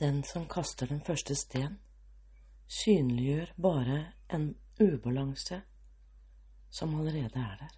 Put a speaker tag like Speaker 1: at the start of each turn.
Speaker 1: Den som kaster den første sten, synliggjør bare en ubalanse som allerede er der.